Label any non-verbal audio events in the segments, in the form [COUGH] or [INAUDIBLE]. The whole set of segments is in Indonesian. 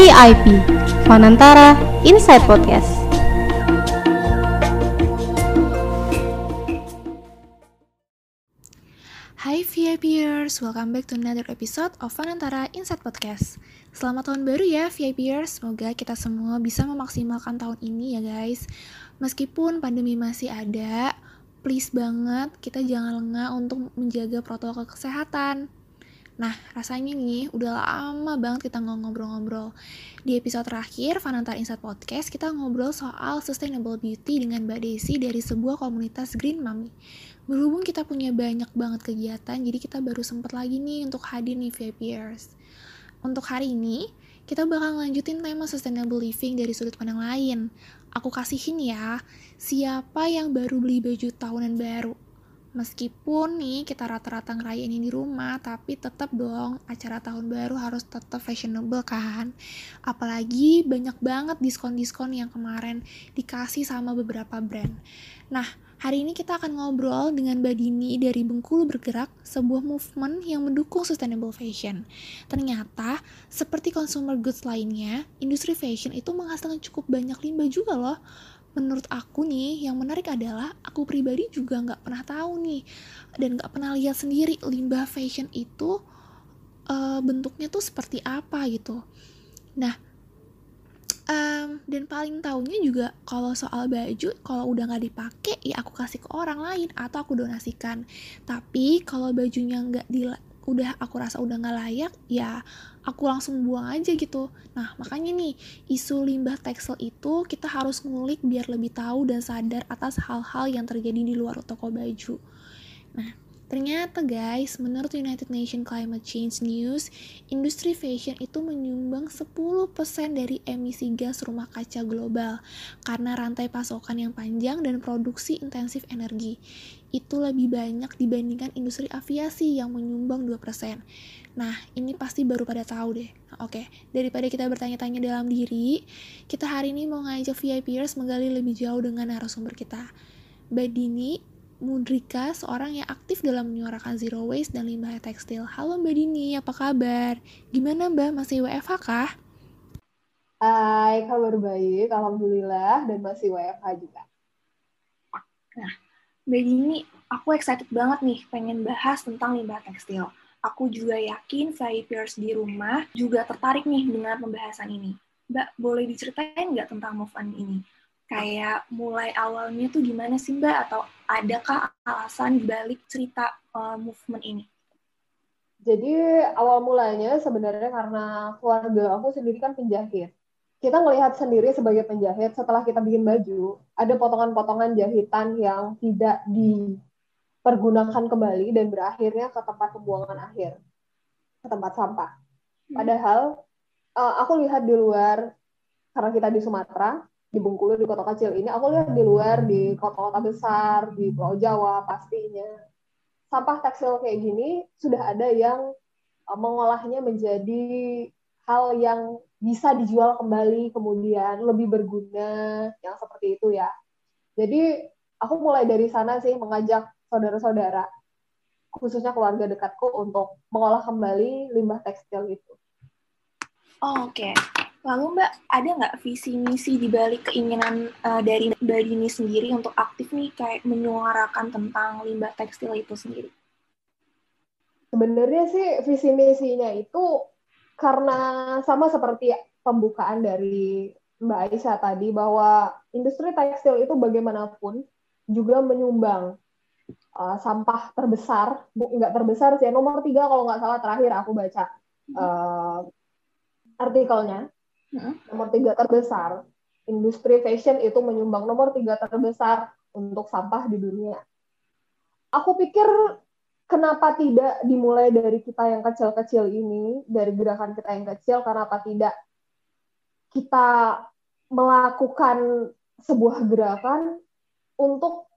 VIP Fanantara Inside Podcast. Hai VIPers, welcome back to another episode of Fanantara Inside Podcast. Selamat tahun baru ya VIPers, semoga kita semua bisa memaksimalkan tahun ini ya guys. Meskipun pandemi masih ada, please banget kita jangan lengah untuk menjaga protokol kesehatan. Nah, rasanya nih udah lama banget kita ngobrol-ngobrol. Di episode terakhir, Fanantar Insight Podcast, kita ngobrol soal sustainable beauty dengan Mbak Desi dari sebuah komunitas Green Mami. Berhubung kita punya banyak banget kegiatan, jadi kita baru sempat lagi nih untuk hadir nih VIPers. Untuk hari ini, kita bakal lanjutin tema sustainable living dari sudut pandang lain. Aku kasihin ya, siapa yang baru beli baju tahunan baru? Meskipun nih kita rata-rata ngerayain ini di rumah, tapi tetap dong acara tahun baru harus tetap fashionable kan. Apalagi banyak banget diskon-diskon yang kemarin dikasih sama beberapa brand. Nah, hari ini kita akan ngobrol dengan Mbak Dini dari Bengkulu Bergerak, sebuah movement yang mendukung sustainable fashion. Ternyata, seperti consumer goods lainnya, industri fashion itu menghasilkan cukup banyak limbah juga loh menurut aku nih yang menarik adalah aku pribadi juga nggak pernah tahu nih dan nggak pernah lihat sendiri limbah fashion itu uh, bentuknya tuh seperti apa gitu. Nah um, dan paling tahunya juga kalau soal baju kalau udah nggak dipakai ya aku kasih ke orang lain atau aku donasikan. Tapi kalau bajunya nggak udah aku rasa udah nggak layak ya aku langsung buang aja gitu. Nah makanya nih isu limbah tekstil itu kita harus ngulik biar lebih tahu dan sadar atas hal-hal yang terjadi di luar toko baju. Nah Ternyata guys, menurut United Nations Climate Change News, industri fashion itu menyumbang 10% dari emisi gas rumah kaca global karena rantai pasokan yang panjang dan produksi intensif energi. Itu lebih banyak dibandingkan industri aviasi yang menyumbang 2%. Nah, ini pasti baru pada tahu deh. Oke, daripada kita bertanya-tanya dalam diri, kita hari ini mau ngajak VIPers menggali lebih jauh dengan narasumber kita. Mbak Dini, Mudrika, seorang yang aktif dalam menyuarakan zero waste dan limbah tekstil. Halo Mbak Dini, apa kabar? Gimana Mbak, masih WFH kah? Hai, kabar baik, Alhamdulillah, dan masih WFH juga. Nah, Mbak Dini, aku excited banget nih pengen bahas tentang limbah tekstil. Aku juga yakin VIPers di rumah juga tertarik nih dengan pembahasan ini. Mbak, boleh diceritain nggak tentang move on ini? kayak mulai awalnya tuh gimana sih Mbak atau adakah alasan dibalik cerita uh, movement ini? Jadi awal mulanya sebenarnya karena keluarga aku sendiri kan penjahit. Kita melihat sendiri sebagai penjahit setelah kita bikin baju, ada potongan-potongan jahitan yang tidak dipergunakan kembali dan berakhirnya ke tempat pembuangan akhir, ke tempat sampah. Hmm. Padahal uh, aku lihat di luar karena kita di Sumatera, di Bengkulu di kota kecil ini aku lihat di luar di kota-kota besar di Pulau Jawa pastinya sampah tekstil kayak gini sudah ada yang uh, mengolahnya menjadi hal yang bisa dijual kembali kemudian lebih berguna yang seperti itu ya jadi aku mulai dari sana sih mengajak saudara-saudara khususnya keluarga dekatku untuk mengolah kembali limbah tekstil itu. Oh, Oke, okay. Lalu Mbak, ada nggak visi misi di balik keinginan uh, dari Mbak Dini sendiri untuk aktif nih kayak menyuarakan tentang limbah tekstil itu sendiri? Sebenarnya sih visi misinya itu karena sama seperti pembukaan dari Mbak Aisyah tadi bahwa industri tekstil itu bagaimanapun juga menyumbang uh, sampah terbesar, nggak terbesar sih, nomor tiga kalau nggak salah terakhir aku baca uh, artikelnya Nomor tiga terbesar. Industri fashion itu menyumbang nomor tiga terbesar untuk sampah di dunia. Aku pikir kenapa tidak dimulai dari kita yang kecil-kecil ini, dari gerakan kita yang kecil, kenapa tidak kita melakukan sebuah gerakan untuk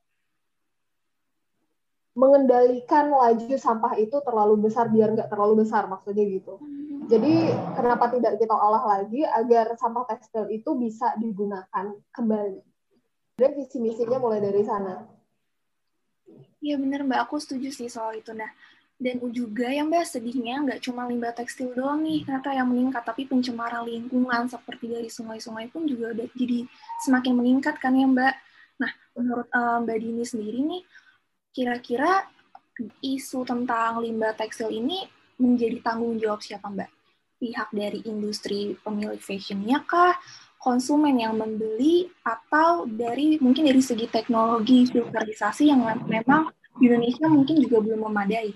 mengendalikan laju sampah itu terlalu besar biar nggak terlalu besar maksudnya gitu. Jadi kenapa tidak kita olah lagi agar sampah tekstil itu bisa digunakan kembali. Dan visi misinya mulai dari sana. Iya benar Mbak, aku setuju sih soal itu. Nah, Dan juga yang Mbak sedihnya nggak cuma limbah tekstil doang nih ternyata yang meningkat, tapi pencemaran lingkungan seperti dari sungai-sungai pun juga udah jadi semakin meningkat kan ya Mbak. Nah, menurut uh, Mbak Dini sendiri nih, kira-kira isu tentang limbah tekstil ini menjadi tanggung jawab siapa Mbak? Pihak dari industri pemilik fashionnya kah? konsumen yang membeli atau dari mungkin dari segi teknologi filterisasi yang memang Indonesia mungkin juga belum memadai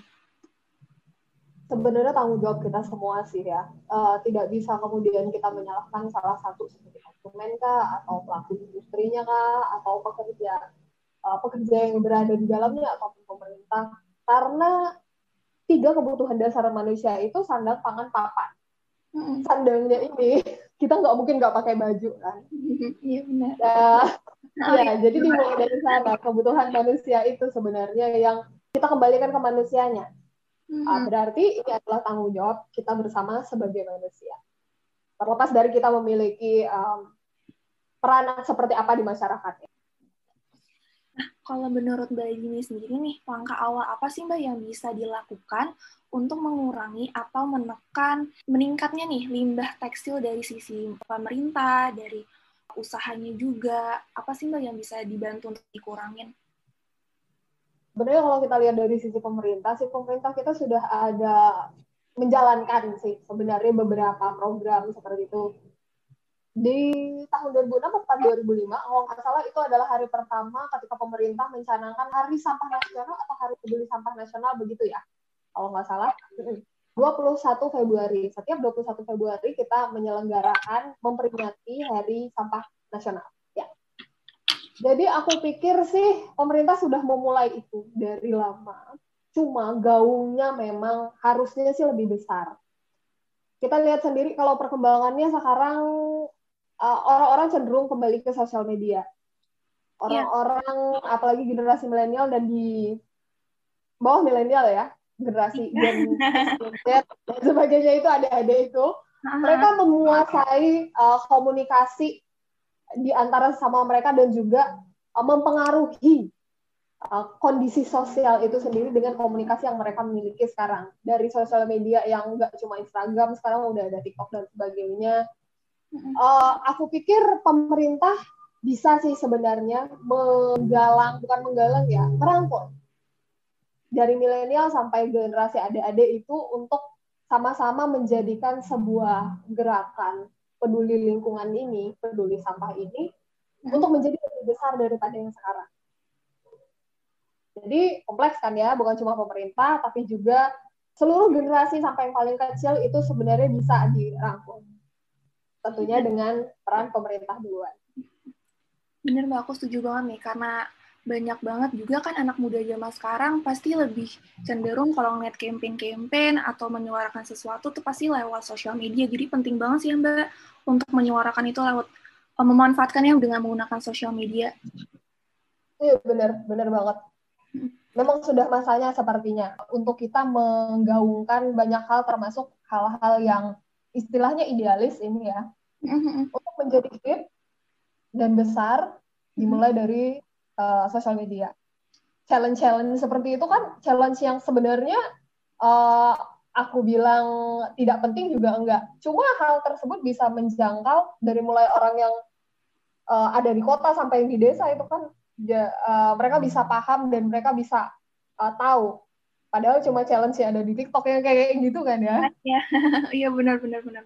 sebenarnya tanggung jawab kita semua sih ya. Uh, tidak bisa kemudian kita menyalahkan salah satu seperti konsumen kah, atau pelaku industrinya kah, atau pekerja uh, pekerja yang berada di dalamnya ataupun pemerintah. Karena tiga kebutuhan dasar manusia itu sandang, pangan, papan. Sandangnya ini [LAUGHS] kita nggak mungkin nggak pakai baju kan. [LAUGHS] Iya benar. [LAUGHS] Nah, oh, ya, jadi dimulai dari sana kebutuhan manusia itu sebenarnya yang kita kembalikan ke manusianya Hmm. berarti ini adalah tanggung jawab kita bersama sebagai manusia. Terlepas dari kita memiliki um, peranan seperti apa di masyarakat. Kalau menurut Mbak Dini sendiri nih, langkah awal apa sih Mbak yang bisa dilakukan untuk mengurangi atau menekan meningkatnya nih limbah tekstil dari sisi pemerintah, dari usahanya juga, apa sih Mbak yang bisa dibantu untuk dikurangin? sebenarnya kalau kita lihat dari sisi pemerintah sih pemerintah kita sudah ada menjalankan sih sebenarnya beberapa program seperti itu di tahun 2006 atau 2005 kalau nggak salah itu adalah hari pertama ketika pemerintah mencanangkan hari sampah nasional atau hari peduli sampah nasional begitu ya kalau nggak salah 21 Februari setiap 21 Februari kita menyelenggarakan memperingati hari sampah nasional jadi aku pikir sih pemerintah sudah memulai itu dari lama. Cuma gaungnya memang harusnya sih lebih besar. Kita lihat sendiri kalau perkembangannya sekarang uh, orang-orang cenderung kembali ke sosial media. Orang-orang yeah. apalagi generasi milenial dan di bawah milenial ya, generasi Gen Z dan sebagainya itu ada-ada itu. Mereka menguasai uh, komunikasi di antara sama mereka dan juga uh, mempengaruhi uh, kondisi sosial itu sendiri dengan komunikasi yang mereka miliki sekarang dari sosial media yang enggak cuma Instagram sekarang udah ada TikTok dan sebagainya. Uh, aku pikir pemerintah bisa sih sebenarnya menggalang bukan menggalang ya merangkul dari milenial sampai generasi adik-adik itu untuk sama-sama menjadikan sebuah gerakan peduli lingkungan ini, peduli sampah ini, hmm. untuk menjadi lebih besar daripada yang sekarang. Jadi kompleks kan ya, bukan cuma pemerintah, tapi juga seluruh generasi sampai yang paling kecil itu sebenarnya bisa dirangkul. Tentunya dengan peran pemerintah duluan. Bener Mbak, aku setuju banget nih, karena banyak banget juga kan anak muda zaman sekarang pasti lebih cenderung kalau ngeliat campaign-campaign atau menyuarakan sesuatu tuh pasti lewat sosial media. Jadi penting banget sih Mbak untuk menyuarakan itu lewat uh, memanfaatkannya dengan menggunakan sosial media. Iya benar, benar banget. Memang sudah masanya sepertinya untuk kita menggaungkan banyak hal termasuk hal-hal yang istilahnya idealis ini ya. Mm-hmm. Untuk menjadi fit dan besar dimulai dari uh, sosial media. Challenge-challenge seperti itu kan challenge yang sebenarnya uh, aku bilang tidak penting juga enggak. Cuma hal tersebut bisa menjangkau dari mulai orang yang uh, ada di kota sampai yang di desa itu kan ya, uh, mereka bisa paham dan mereka bisa uh, tahu. Padahal cuma challenge yang ada di TikTok yang kayak gitu kan ya. Iya, [LAUGHS] iya benar benar benar.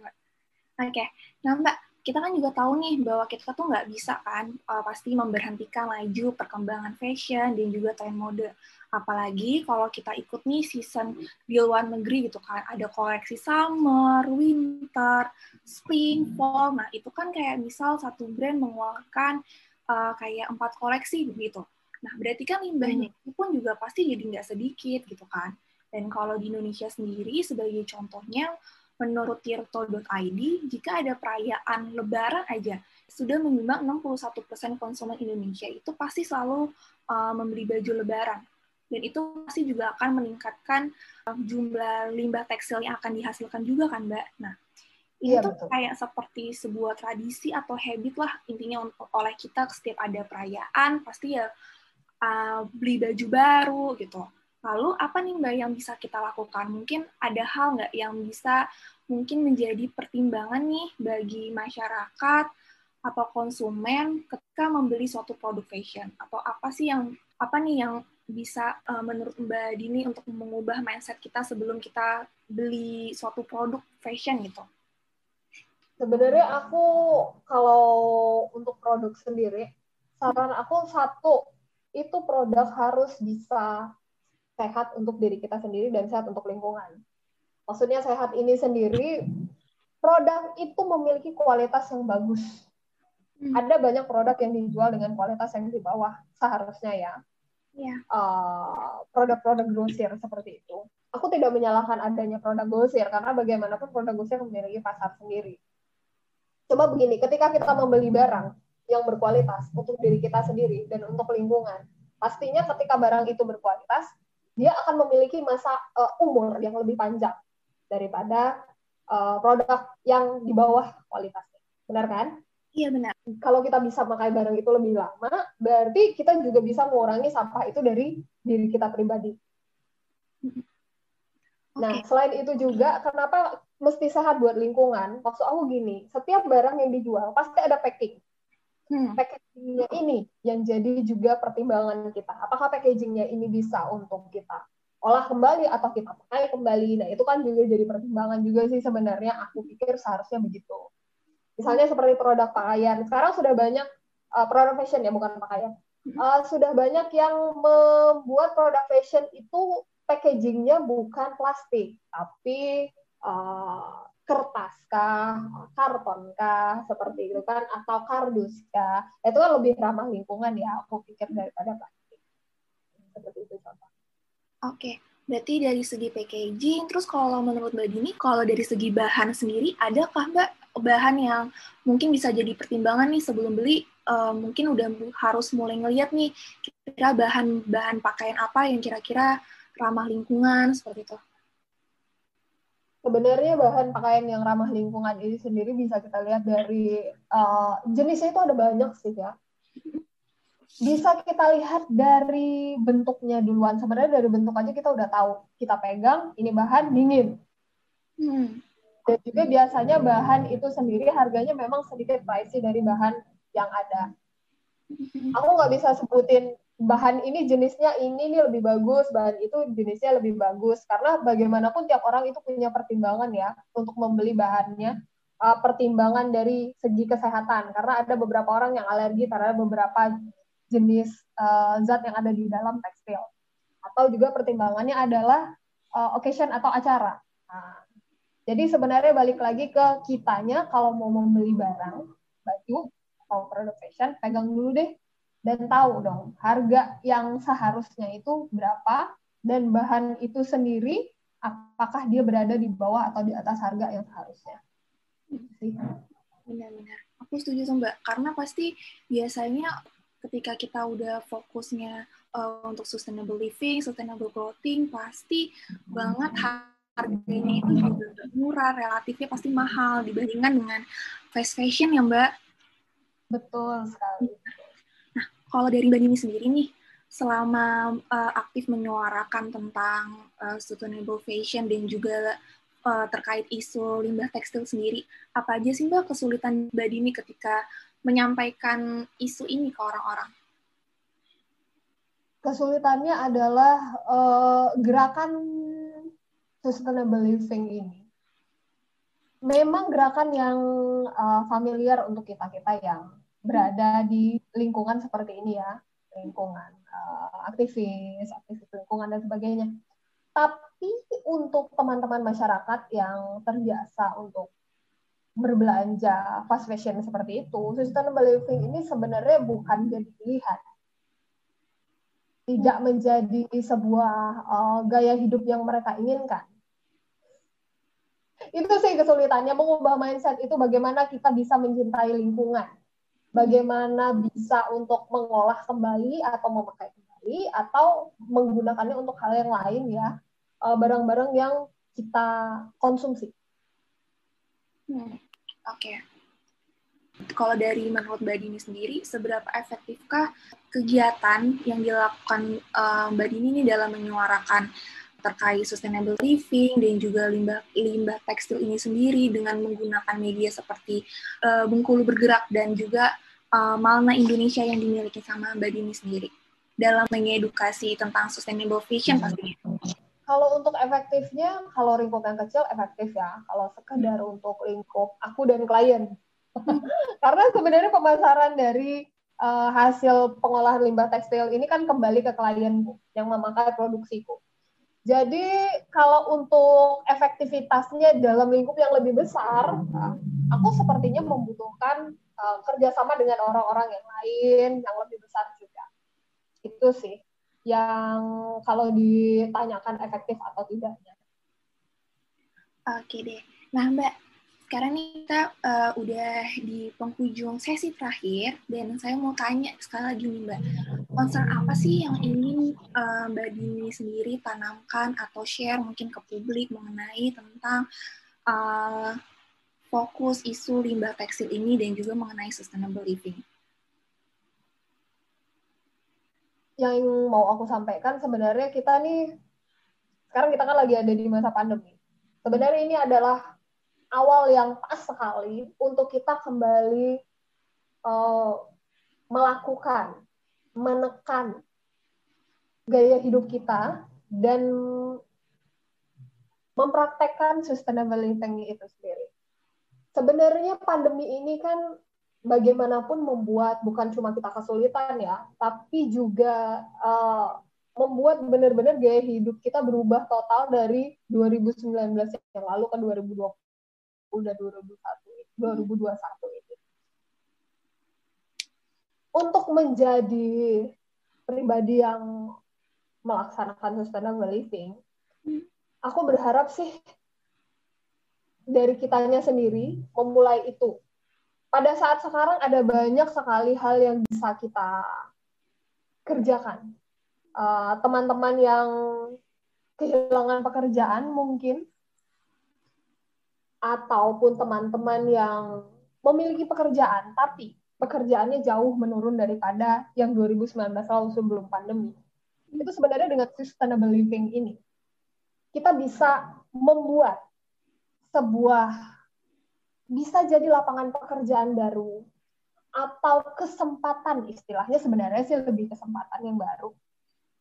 Oke, nah Mbak, kita kan juga tahu nih bahwa kita tuh nggak bisa kan uh, pasti memberhentikan laju perkembangan fashion dan juga tren mode. Apalagi kalau kita ikut nih season di luar negeri gitu kan, ada koleksi summer, winter, spring, fall. Nah itu kan kayak misal satu brand mengeluarkan uh, kayak empat koleksi gitu. Nah berarti kan limbahnya itu pun juga pasti jadi nggak sedikit gitu kan. Dan kalau di Indonesia sendiri sebagai contohnya menurut tirto.id, jika ada perayaan lebaran aja, sudah menyumbang 61% konsumen Indonesia itu pasti selalu uh, membeli baju lebaran. Dan itu pasti juga akan meningkatkan uh, jumlah limbah tekstil yang akan dihasilkan juga kan, Mbak? Nah, ini iya, tuh betul. kayak seperti sebuah tradisi atau habit lah intinya oleh kita setiap ada perayaan pasti ya uh, beli baju baru gitu. Lalu apa nih Mbak yang bisa kita lakukan? Mungkin ada hal nggak yang bisa mungkin menjadi pertimbangan nih bagi masyarakat atau konsumen ketika membeli suatu produk fashion? Atau apa sih yang apa nih yang bisa uh, menurut Mbak Dini untuk mengubah mindset kita sebelum kita beli suatu produk fashion gitu? Sebenarnya aku kalau untuk produk sendiri, saran aku satu itu produk harus bisa sehat untuk diri kita sendiri dan sehat untuk lingkungan. Maksudnya sehat ini sendiri, produk itu memiliki kualitas yang bagus. Hmm. Ada banyak produk yang dijual dengan kualitas yang di bawah seharusnya ya. Yeah. Uh, produk-produk grosir seperti itu. Aku tidak menyalahkan adanya produk grosir karena bagaimanapun produk grosir memiliki pasar sendiri. Coba begini, ketika kita membeli barang yang berkualitas untuk diri kita sendiri dan untuk lingkungan, pastinya ketika barang itu berkualitas, dia akan memiliki masa uh, umur yang lebih panjang daripada uh, produk yang di bawah kualitasnya. Benar kan? Iya benar. Kalau kita bisa pakai barang itu lebih lama, berarti kita juga bisa mengurangi sampah itu dari diri kita pribadi. Okay. Nah, selain itu juga, kenapa mesti sehat buat lingkungan? Maksud aku gini, setiap barang yang dijual pasti ada packing hmm. packagingnya ini yang jadi juga pertimbangan kita. Apakah packagingnya ini bisa untuk kita olah kembali atau kita pakai kembali? Nah itu kan juga jadi pertimbangan juga sih sebenarnya. Aku pikir seharusnya begitu. Misalnya seperti produk pakaian. Sekarang sudah banyak uh, produk fashion ya bukan pakaian. Uh, sudah banyak yang membuat produk fashion itu packagingnya bukan plastik tapi uh, kertas kah, karton kah, seperti itu kan, atau kardus kah, itu kan lebih ramah lingkungan ya, aku pikir daripada plastik. Seperti itu contoh. Oke, berarti dari segi packaging, terus kalau menurut Mbak Dini, kalau dari segi bahan sendiri, adakah Mbak bahan yang mungkin bisa jadi pertimbangan nih sebelum beli, uh, mungkin udah harus mulai ngeliat nih, kira-kira bahan-bahan pakaian apa yang kira-kira ramah lingkungan, seperti itu? Sebenarnya bahan pakaian yang ramah lingkungan ini sendiri bisa kita lihat dari uh, jenisnya itu ada banyak sih ya. Bisa kita lihat dari bentuknya duluan. Sebenarnya dari bentuk aja kita udah tahu. Kita pegang, ini bahan dingin. Hmm. Dan juga biasanya bahan itu sendiri harganya memang sedikit pricey dari bahan yang ada. Hmm. Aku nggak bisa sebutin bahan ini jenisnya ini nih lebih bagus, bahan itu jenisnya lebih bagus. Karena bagaimanapun tiap orang itu punya pertimbangan ya untuk membeli bahannya. Uh, pertimbangan dari segi kesehatan karena ada beberapa orang yang alergi terhadap beberapa jenis uh, zat yang ada di dalam tekstil. Atau juga pertimbangannya adalah uh, occasion atau acara. Nah, jadi sebenarnya balik lagi ke kitanya kalau mau membeli barang, baju atau produk fashion, pegang dulu deh dan tahu dong harga yang seharusnya itu berapa dan bahan itu sendiri apakah dia berada di bawah atau di atas harga yang seharusnya. Benar-benar. Aku setuju sama Mbak karena pasti biasanya ketika kita udah fokusnya uh, untuk sustainable living, sustainable clothing, pasti banget harganya itu juga murah, relatifnya pasti mahal dibandingkan dengan fast fashion ya Mbak. Betul sekali. Kalau dari Mbak Nini sendiri nih, selama uh, aktif menyuarakan tentang uh, sustainable fashion dan juga uh, terkait isu limbah tekstil sendiri, apa aja sih Mbak kesulitan Mbak Dini ketika menyampaikan isu ini ke orang-orang? Kesulitannya adalah uh, gerakan sustainable living ini. Memang gerakan yang uh, familiar untuk kita-kita yang berada di lingkungan seperti ini ya, lingkungan uh, aktivis, aktivis lingkungan dan sebagainya. Tapi untuk teman-teman masyarakat yang terbiasa untuk berbelanja fast fashion seperti itu, sustainable living ini sebenarnya bukan jadi pilihan. Tidak menjadi sebuah uh, gaya hidup yang mereka inginkan. Itu sih kesulitannya mengubah mindset itu bagaimana kita bisa mencintai lingkungan bagaimana bisa untuk mengolah kembali atau memakai kembali atau menggunakannya untuk hal yang lain ya eh, barang-barang yang kita konsumsi. Hmm, Oke. Okay. Kalau dari menurut Mbak Dini sendiri, seberapa efektifkah kegiatan yang dilakukan uh, Mbak Dini ini dalam menyuarakan terkait sustainable living dan juga limbah limbah tekstil ini sendiri dengan menggunakan media seperti uh, Bengkulu Bergerak dan juga uh, Malna Indonesia yang dimiliki sama Mbak Dini sendiri dalam mengedukasi tentang sustainable fashion pastinya. Kalau untuk efektifnya, kalau lingkup yang kecil efektif ya. Kalau sekedar untuk lingkup aku dan klien, [LAUGHS] karena sebenarnya pemasaran dari uh, hasil pengolahan limbah tekstil ini kan kembali ke klienku yang memakai produksiku. Jadi kalau untuk efektivitasnya dalam lingkup yang lebih besar, aku sepertinya membutuhkan uh, kerjasama dengan orang-orang yang lain yang lebih besar juga. Itu sih yang kalau ditanyakan efektif atau tidaknya. Oke deh. Nah Mbak, sekarang nih kita uh, udah di penghujung sesi terakhir dan saya mau tanya sekali lagi nih Mbak, concern apa sih yang ingin uh, Mbak Dini sendiri tanamkan atau share mungkin ke publik mengenai tentang uh, fokus isu limbah tekstil ini dan juga mengenai sustainable living? Yang mau aku sampaikan sebenarnya kita nih sekarang kita kan lagi ada di masa pandemi. Sebenarnya ini adalah awal yang pas sekali untuk kita kembali uh, melakukan, menekan gaya hidup kita dan mempraktekkan sustainable living itu sendiri. Sebenarnya pandemi ini kan bagaimanapun membuat bukan cuma kita kesulitan ya, tapi juga uh, membuat benar-benar gaya hidup kita berubah total dari 2019 yang lalu ke 2020 udah 2021 2021 ini. Untuk menjadi pribadi yang melaksanakan sustainable living, aku berharap sih dari kitanya sendiri memulai itu. Pada saat sekarang ada banyak sekali hal yang bisa kita kerjakan. Eh, teman-teman uh, yang kehilangan pekerjaan mungkin ataupun teman-teman yang memiliki pekerjaan tapi pekerjaannya jauh menurun daripada yang 2019 lalu sebelum pandemi. Itu sebenarnya dengan sustainable living ini kita bisa membuat sebuah bisa jadi lapangan pekerjaan baru atau kesempatan istilahnya sebenarnya sih lebih kesempatan yang baru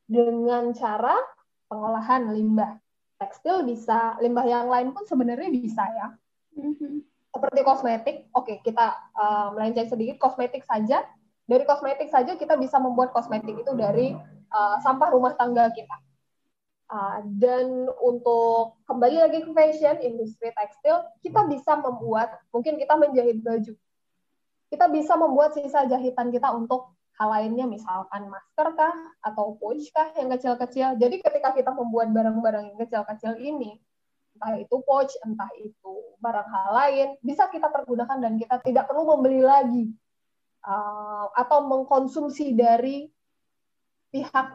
dengan cara pengolahan limbah tekstil bisa, limbah yang lain pun sebenarnya bisa ya. Mm-hmm. Seperti kosmetik, oke okay, kita uh, melenceng sedikit kosmetik saja. Dari kosmetik saja kita bisa membuat kosmetik itu dari uh, sampah rumah tangga kita. Uh, dan untuk kembali lagi ke fashion, industri tekstil, kita bisa membuat, mungkin kita menjahit baju. Kita bisa membuat sisa jahitan kita untuk lainnya misalkan masker kah atau pouch kah yang kecil-kecil. Jadi ketika kita membuat barang-barang yang kecil-kecil ini, entah itu pouch, entah itu barang hal lain, bisa kita pergunakan dan kita tidak perlu membeli lagi uh, atau mengkonsumsi dari pihak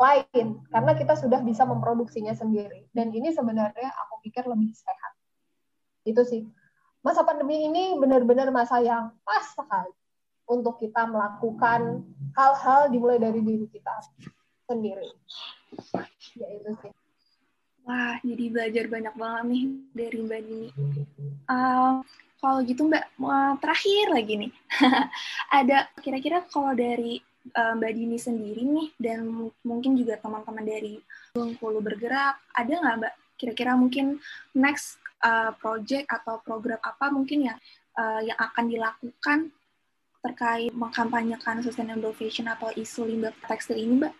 lain karena kita sudah bisa memproduksinya sendiri. Dan ini sebenarnya aku pikir lebih sehat. Itu sih. Masa pandemi ini benar-benar masa yang pas sekali untuk kita melakukan hal-hal dimulai dari diri kita sendiri. Ya itu sih. Wah, jadi belajar banyak banget nih dari Mbak Dini. Uh, kalau gitu Mbak, terakhir lagi nih, [LAUGHS] ada kira-kira kalau dari uh, Mbak Dini sendiri nih, dan mungkin juga teman-teman dari Bengkulu Bergerak, ada nggak Mbak kira-kira mungkin next uh, project atau program apa mungkin yang yang akan dilakukan terkait mengkampanyekan sustainable fashion atau isu limbah tekstil ini, Mbak?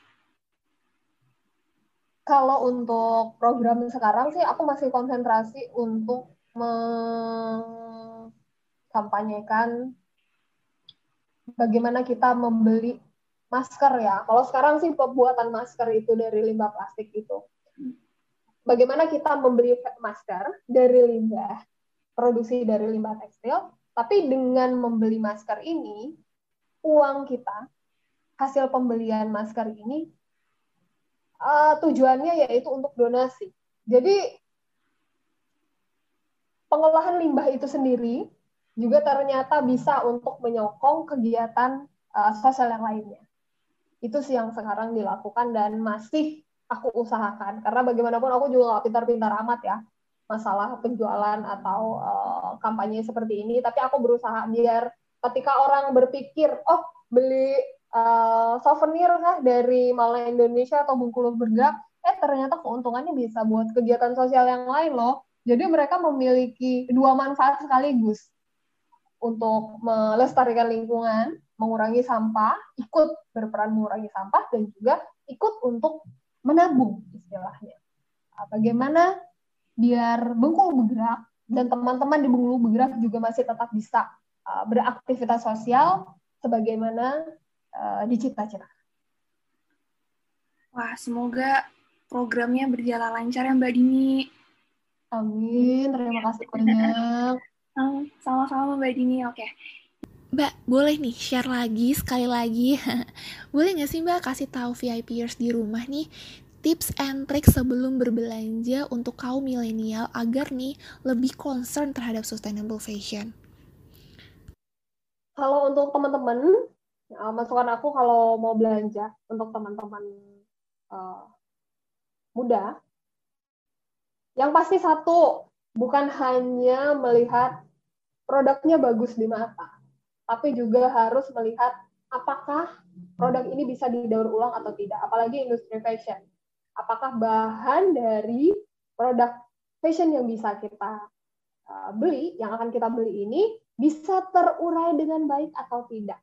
Kalau untuk program sekarang sih aku masih konsentrasi untuk mengkampanyekan bagaimana kita membeli masker ya. Kalau sekarang sih pembuatan masker itu dari limbah plastik itu. Bagaimana kita membeli masker dari limbah, produksi dari limbah tekstil, tapi dengan membeli masker ini, uang kita, hasil pembelian masker ini, uh, tujuannya yaitu untuk donasi. Jadi, pengolahan limbah itu sendiri juga ternyata bisa untuk menyokong kegiatan uh, sosial yang lainnya. Itu sih yang sekarang dilakukan dan masih aku usahakan karena bagaimanapun aku juga nggak pintar-pintar amat ya masalah penjualan atau uh, kampanye seperti ini tapi aku berusaha biar ketika orang berpikir oh beli uh, souvenir kah dari Malaya Indonesia atau Bengkulu bergerak eh ternyata keuntungannya bisa buat kegiatan sosial yang lain loh jadi mereka memiliki dua manfaat sekaligus untuk melestarikan lingkungan mengurangi sampah ikut berperan mengurangi sampah dan juga ikut untuk menabung istilahnya. Ah, bagaimana biar Bengkulu bergerak dan teman-teman di Bengkulu bergerak juga masih tetap bisa uh, beraktivitas sosial sebagaimana uh, dicipta-ciptakan. Wah, semoga programnya berjalan lancar ya Mbak Dini. Amin, terima kasih banyak. Sama-sama Mbak Dini, oke. Mbak, boleh nih share lagi sekali lagi. [LAUGHS] boleh nggak sih Mbak kasih tahu VIPers di rumah nih tips and trick sebelum berbelanja untuk kaum milenial agar nih lebih concern terhadap sustainable fashion? Kalau untuk teman-teman, uh, masukan aku kalau mau belanja untuk teman-teman uh, muda, yang pasti satu, bukan hanya melihat produknya bagus di mata, tapi juga harus melihat apakah produk ini bisa didaur ulang atau tidak, apalagi industri fashion. Apakah bahan dari produk fashion yang bisa kita uh, beli, yang akan kita beli ini bisa terurai dengan baik atau tidak.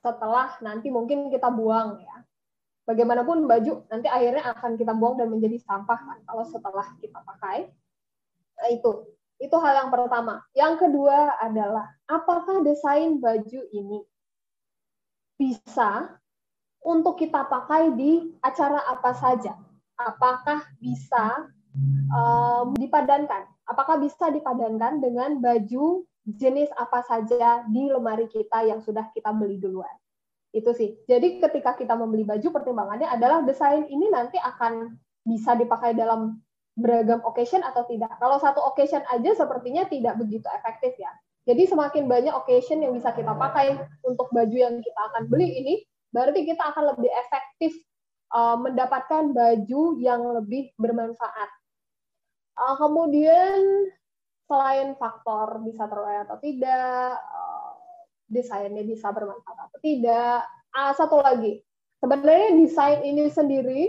Setelah nanti mungkin kita buang ya. Bagaimanapun baju nanti akhirnya akan kita buang dan menjadi sampah kan kalau setelah kita pakai. Nah itu itu hal yang pertama. Yang kedua adalah apakah desain baju ini bisa untuk kita pakai di acara apa saja? Apakah bisa um, dipadankan? Apakah bisa dipadankan dengan baju jenis apa saja di lemari kita yang sudah kita beli duluan? Itu sih. Jadi ketika kita membeli baju, pertimbangannya adalah desain ini nanti akan bisa dipakai dalam beragam occasion atau tidak. Kalau satu occasion aja sepertinya tidak begitu efektif ya. Jadi semakin banyak occasion yang bisa kita pakai untuk baju yang kita akan beli ini, berarti kita akan lebih efektif uh, mendapatkan baju yang lebih bermanfaat. Uh, kemudian selain faktor bisa terurai atau tidak, uh, desainnya bisa bermanfaat atau tidak, uh, satu lagi, sebenarnya desain ini sendiri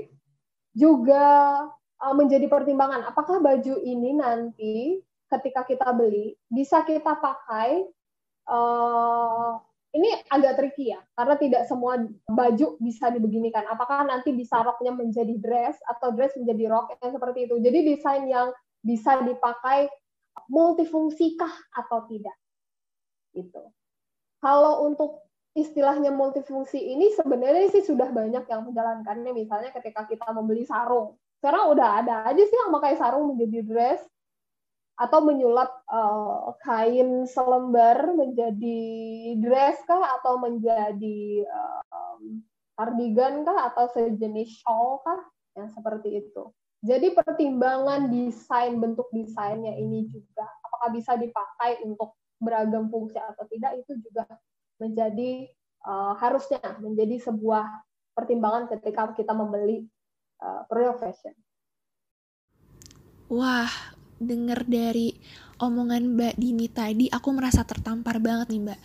juga uh, menjadi pertimbangan. Apakah baju ini nanti ketika kita beli bisa kita pakai uh, ini agak tricky ya karena tidak semua baju bisa dibeginikan. Apakah nanti bisa roknya menjadi dress atau dress menjadi rok yang seperti itu? Jadi desain yang bisa dipakai multifungsikah atau tidak? Itu kalau untuk istilahnya multifungsi ini sebenarnya sih sudah banyak yang menjalankannya. Misalnya ketika kita membeli sarung. Sekarang udah ada aja sih yang pakai sarung menjadi dress atau menyulap uh, kain selembar menjadi dress kah atau menjadi uh, cardigan kah atau sejenis shawl kah yang seperti itu. Jadi pertimbangan desain bentuk desainnya ini juga apakah bisa dipakai untuk beragam fungsi atau tidak itu juga menjadi uh, harusnya menjadi sebuah pertimbangan ketika kita membeli uh, fashion. Wah, denger dari omongan Mbak Dini tadi, aku merasa tertampar banget nih Mbak.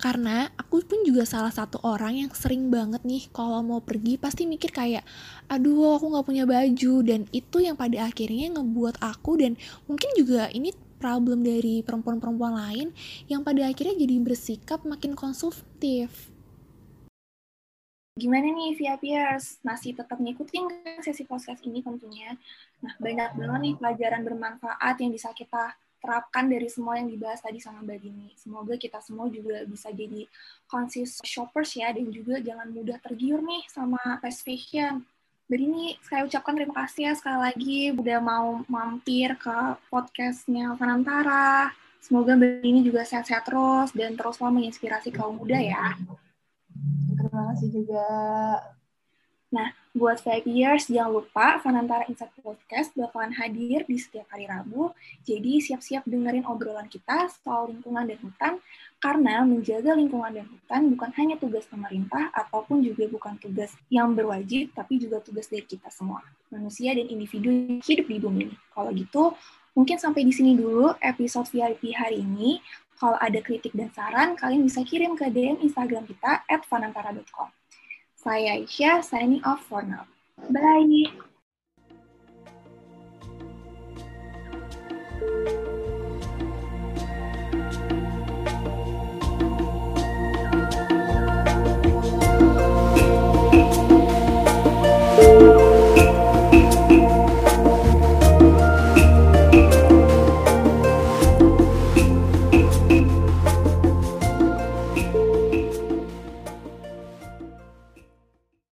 Karena aku pun juga salah satu orang yang sering banget nih kalau mau pergi pasti mikir kayak, aduh aku gak punya baju. Dan itu yang pada akhirnya ngebuat aku dan mungkin juga ini problem dari perempuan-perempuan lain yang pada akhirnya jadi bersikap makin konsumtif Gimana nih VIPers? Masih tetap ngikutin sesi podcast ini tentunya. Nah, banyak banget nih pelajaran bermanfaat yang bisa kita terapkan dari semua yang dibahas tadi sama Mbak Dini. Semoga kita semua juga bisa jadi conscious shoppers ya, dan juga jangan mudah tergiur nih sama fast fashion. Mbak Dini, saya ucapkan terima kasih ya sekali lagi udah mau mampir ke podcastnya Fanantara. Semoga Mbak Dini juga sehat-sehat terus dan teruslah menginspirasi kaum muda ya terima kasih juga. Nah, Buat VIPers, jangan lupa Fanantara Insight Podcast bakalan hadir di setiap hari Rabu. Jadi siap-siap dengerin obrolan kita soal lingkungan dan hutan, karena menjaga lingkungan dan hutan bukan hanya tugas pemerintah ataupun juga bukan tugas yang berwajib, tapi juga tugas dari kita semua, manusia dan individu yang hidup di bumi. Kalau gitu, mungkin sampai di sini dulu episode VIP hari ini. Kalau ada kritik dan saran, kalian bisa kirim ke DM Instagram kita at fanantara.com. Saya Aisyah, signing off for now. Bye!